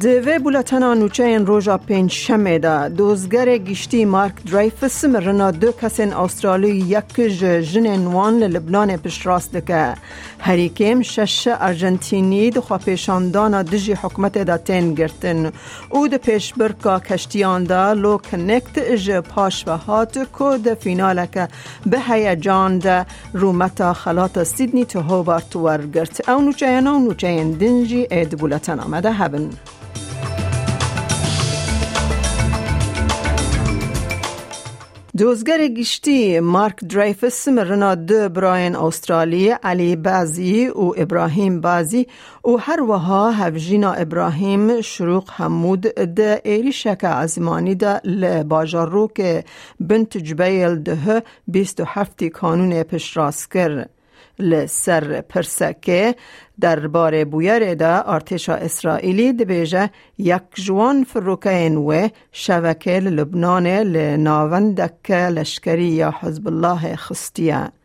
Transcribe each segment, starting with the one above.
دوی بولتنا نوچه روژا پنج شمه دا دوزگر گیشتی مارک درایفس مرنا دو کسین استرالی یک جن وان لبنان پشت راست دکه. هریکیم شش ارجنتینی دو خواه پیشاندان دجی حکمت دا تین گرتن. او ده پیش برکا کشتیان دا لو کنکت اج پاش و هات که فینال که به هیجان ده. رومتا خلات سیدنی تو هوبارت ورگرت. او نوچه او نوچه دنجی اید بولتن آمده هبن. دوزگر گشتی مارک دریفس مرنا دو براین استرالی علی بازی و ابراهیم بازی و هر وها هفجینا ابراهیم شروق حمود ده لباجار رو که بنت جبیل ده بیست و هفتی کانون پش راست کرد. لسر پرسکه درباره بویر دا ارتشا اسرائیلی دبیجه یک جوان فروکین و شبکه لبنان لناوندک لشکری یا حزب الله خستیه.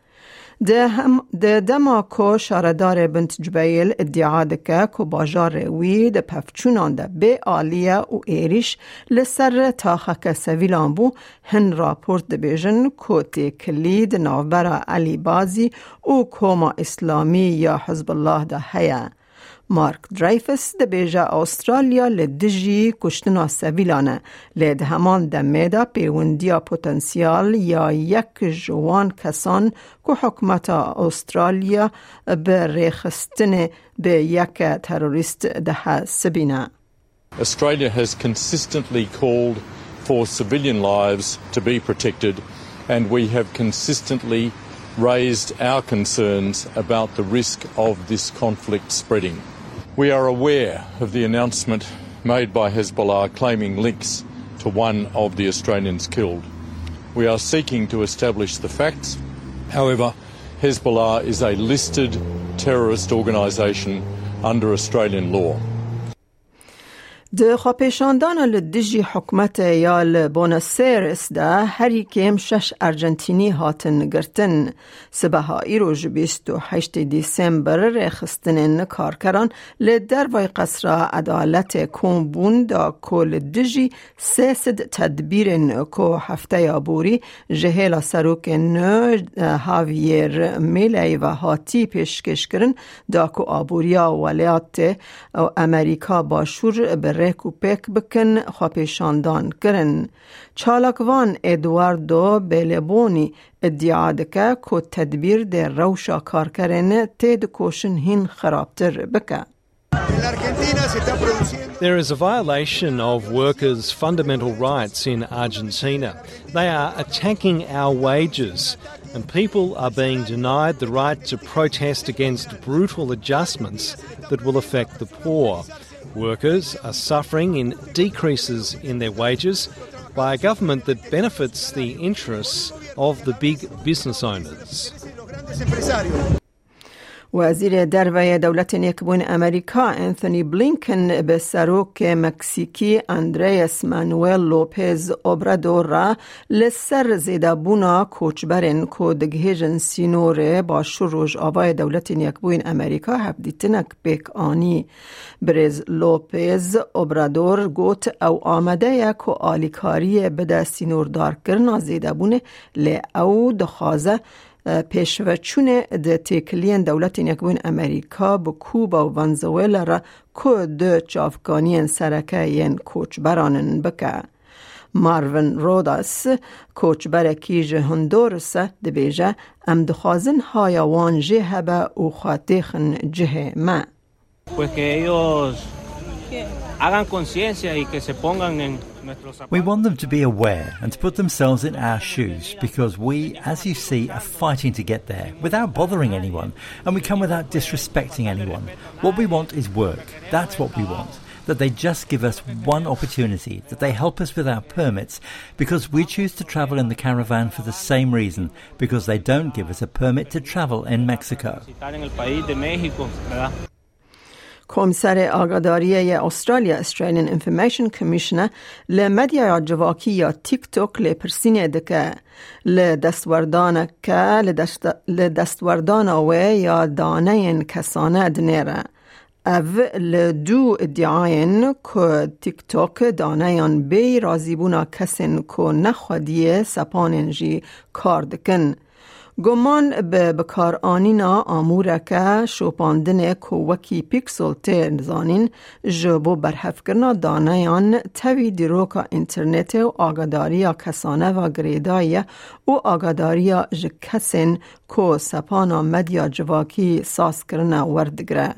ده دما کو شاردار بنت جبیل ادعا دکه کو باجار وی ده پفچونان ده به آلیه و ایریش لسر تاخک سویلان بو هن راپورت ده بیجن کو تی کلید نوبرا علی بازی او کوما اسلامی یا حزب الله ده هیه. مارک درایفس ده بیجا استرالیا لدجی کشتنا سویلانه لید همان دمیدا پیوندیا پوتنسیال یا یک جوان کسان که حکمت استرالیا به ریخستن به یک تروریست ده سبینه Australia has consistently called for civilian lives to be protected and we have consistently raised our concerns about the risk of this conflict spreading. We are aware of the announcement made by Hezbollah claiming links to one of the Australians killed. We are seeking to establish the facts. However, Hezbollah is a listed terrorist organisation under Australian law. ده خواپیشاندان لدجی حکمت یا لبونسیرس ده هری کم شش ارجنتینی هاتن گرتن. سبها ایروژ بیست و هشت دیسمبر رخستن کارکران لدر وی قصر عدالت کمبون دا کل دجی سیسد تدبیر کو هفته یابوری جهیل سروک نو هاویر میلی و هاتی پیشکش کرن دا کو آبوریا ولیات امریکا باشور بر ریک و پیک بکن خواپیشاندان کرن چالکوان ادواردو بیلبونی ادعا دکه که تدبیر در روشا کار کرن تید کوشن هین خرابتر بکه There is a violation of workers' fundamental rights in Argentina. They are attacking our wages, and people are being denied the right to protest against brutal adjustments that will affect the poor. Workers are suffering in decreases in their wages by a government that benefits the interests of the big business owners. وزیر دروی دولت یکبون امریکا انثونی بلینکن به سروک مکسیکی اندریس مانویل لوپز اوبرادور را لسر زیده بونا کوچبرن کو دگهیجن سینور با شروع آوای دولت یکبون امریکا هفدیتنک بیک آنی. برز لوپز اوبرادور گوت او آمده یک آلیکاری بده سینور دار کرنا زیده بونه لی او دخوازه پیشوچون د تکلین دولت یکبون امریکا به کوبا و ونزویلا را که دو چافگانین سرکه ین کوچ برانن بکه. مارون روداس کوچ برکی هندورس دبیجه ام دخوازن های وان جه هبه و خاطیخن جه ما. Pues que ellos hagan conciencia y que se pongan en We want them to be aware and to put themselves in our shoes because we, as you see, are fighting to get there without bothering anyone and we come without disrespecting anyone. What we want is work. That's what we want. That they just give us one opportunity, that they help us with our permits because we choose to travel in the caravan for the same reason because they don't give us a permit to travel in Mexico. کمیسر آگاداری استرالیا استرالین انفرمیشن کمیشنر لمدیا جواکی یا تیک توک لپرسینه دکه لدستوردان که لدستوردان و یا دانه کسانه دنیره او لدو ادعاین که تیک توک دانیان بی رازیبونا کسین که نخودیه سپانین جی کار. گمان به بکار آنینا آموره که شوپاندن که وکی پیکسل تیر زانین جبو برحف کرنا دانیان تاوی دیروکا انترنت و آگاداریا کسانه و گریدای و آگاداریا جکسین که سپانا مدیا جواکی ساس کرنا وردگره.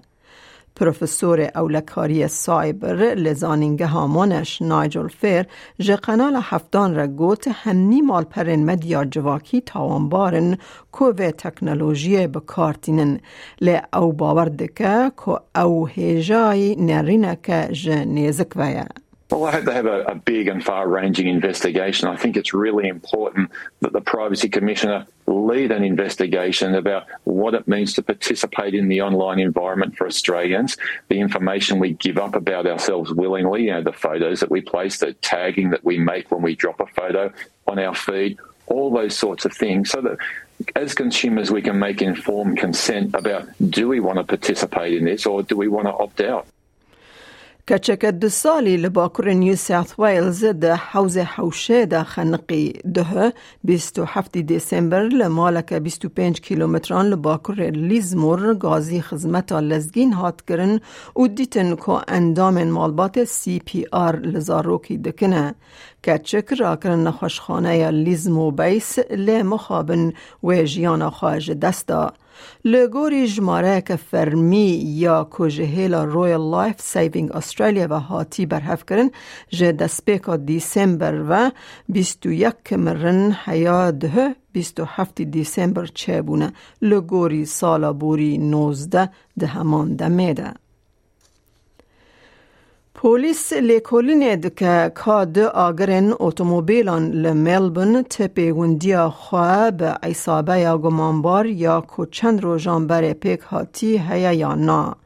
پروفسور اولکاری سایبر لزانینگه هامانش نایجل فیر جه قنال هفتان را گوت هنی مال پرین مدیا جواکی تاوانبارن که و تکنولوژی بکارتینن لی او باور دکه که او هیجای نرینه که جه نیزک ویه. Well, I hope they have a, a big and far ranging investigation. I think it's really important that the Privacy Commissioner lead an investigation about what it means to participate in the online environment for Australians, the information we give up about ourselves willingly, you know, the photos that we place, the tagging that we make when we drop a photo on our feed, all those sorts of things, so that as consumers we can make informed consent about do we want to participate in this or do we want to opt out. کچک دو سالی لباکر نیو ساوت ویلز ده حوز حوشه ده خنقی ده 27 دیسمبر لمالک 25 کیلومتران لباکر لیزمور گازی خزمت لزگین هات گرن و دیتن که اندام مالبات سی پی آر لزاروکی دکنه کچک را کرن نخوشخانه لیزمو بیس لمخابن و جیان خواهج دستا لگوری جماره که فرمی یا کجهیلا رویل لایف سیوینگ استرالیا و هاتی برحف کرن جه دسپیکا دیسمبر و 21 مرن حیا ده 27 دیسمبر چه بونه لگوری سالا بوری 19 ده همان دمیده پولیس لیکولین که کاد آگرن اتومبیلان لملبن تپی وندیا خواه به عیصابه یا گمانبار یا که چند روزان بر پیک هاتی هیا یا نا.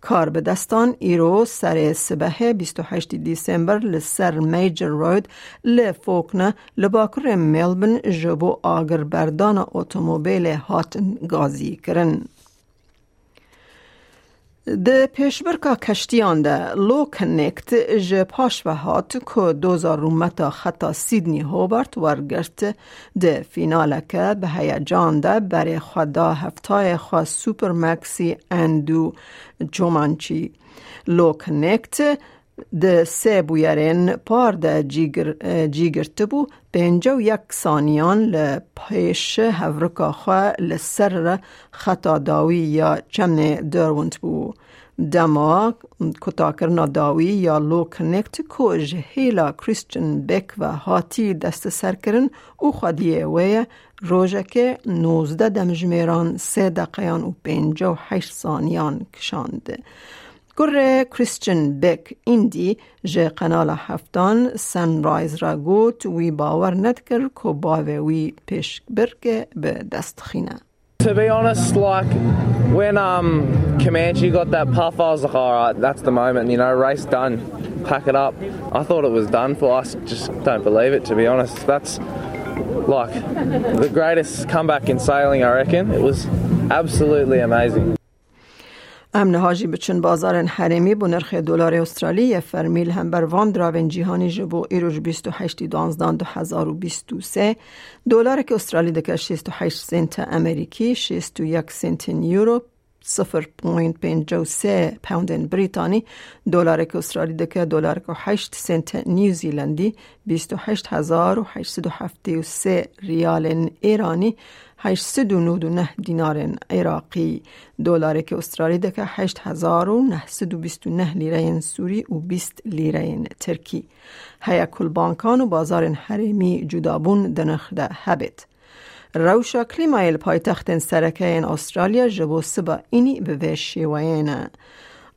کار به دستان ایرو سر سبه 28 دیسمبر لسر میجر رود لفوکنه لباکر ملبن جبو آگر بردان اتومبیل هاتن گازی کرن. د پیشبرکا کشتیان ده لو کنکت جه پاش و هات که دوزار رومتا خطا سیدنی هوبارت ورگرت ده فینال که به هیجان ده برای خدا هفتای خواه سوپر مکسی اندو جومانچی لو کنکت د سه بویرین پار د جیگر, جیگر تبو پنجا و یک سانیان لپیش هورکا خواه لسر خطا داوی یا چمن دروند بو. دما کتا کرنا داوی یا لو کنکت کو جهیلا کریستین بک و هاتی دست سر کرن او خودیه وی روژه که نوزده دمجمیران سه دقیان و پنجا و هشت سانیان کشانده گر کریستین بک ایندی جه قنال هفتان سنرایز را گوت وی باور ندکر که باوی وی پیش برگه به دست خینه To be honest, like when um, Comanche got that puff, I was like, all right, that's the moment, you know, race done, pack it up. I thought it was done for us, just don't believe it, to be honest. That's like the greatest comeback in sailing, I reckon. It was absolutely amazing. امن هاجی بچن بازار حرمی بو نرخ دلار استرالی فرمیل هم بر وان دراون جهانی جبو ایروج 28 دانزدان 2023 دلار که استرالی دکه 68 سنت امریکی 61 سنت یورو 0.53 پوند بریتانی دلار استرالی دکه دلار که 8 سنت نیوزیلندی 28873 ریال ایرانی 899 دینار عراقی. دلار استرالی دکه 8929 لیره سوری و 20 لیره ترکی. هیا کل بانکان و بازار حریمی جدابون دنخ ده هبت. روشا کلیمایل پایتخت سرکه این استرالیا جبو سبا اینی به ویش شیوینه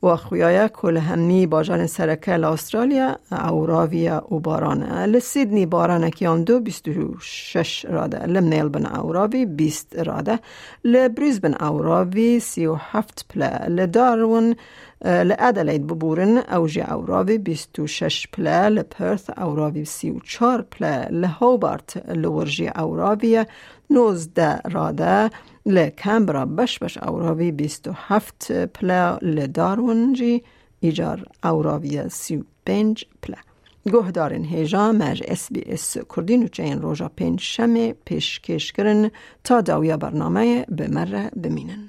و خویای کل همی باجان سرکه استرالیا او راویا و بارانه. لسیدنی بارانه کیان دو بیست شش راده. لمنیلبن او راوی بیست راده. لبریزبن او راوی سی و هفت پله لدارون لأدلید ببورن اوجی او راوی بیست و شش پله لپرث او راوی سی و چار پله لهوبارت لورجی او راوی 19 راده لکمبرا بش بش اوراوی 27 پلا لدارون جی ایجار اوراوی 35 پلا گهدارن هیجا مج اس بی اس کردین و چین روژا پین شم پیش کش کرن تا داویا برنامه بمره بمینن.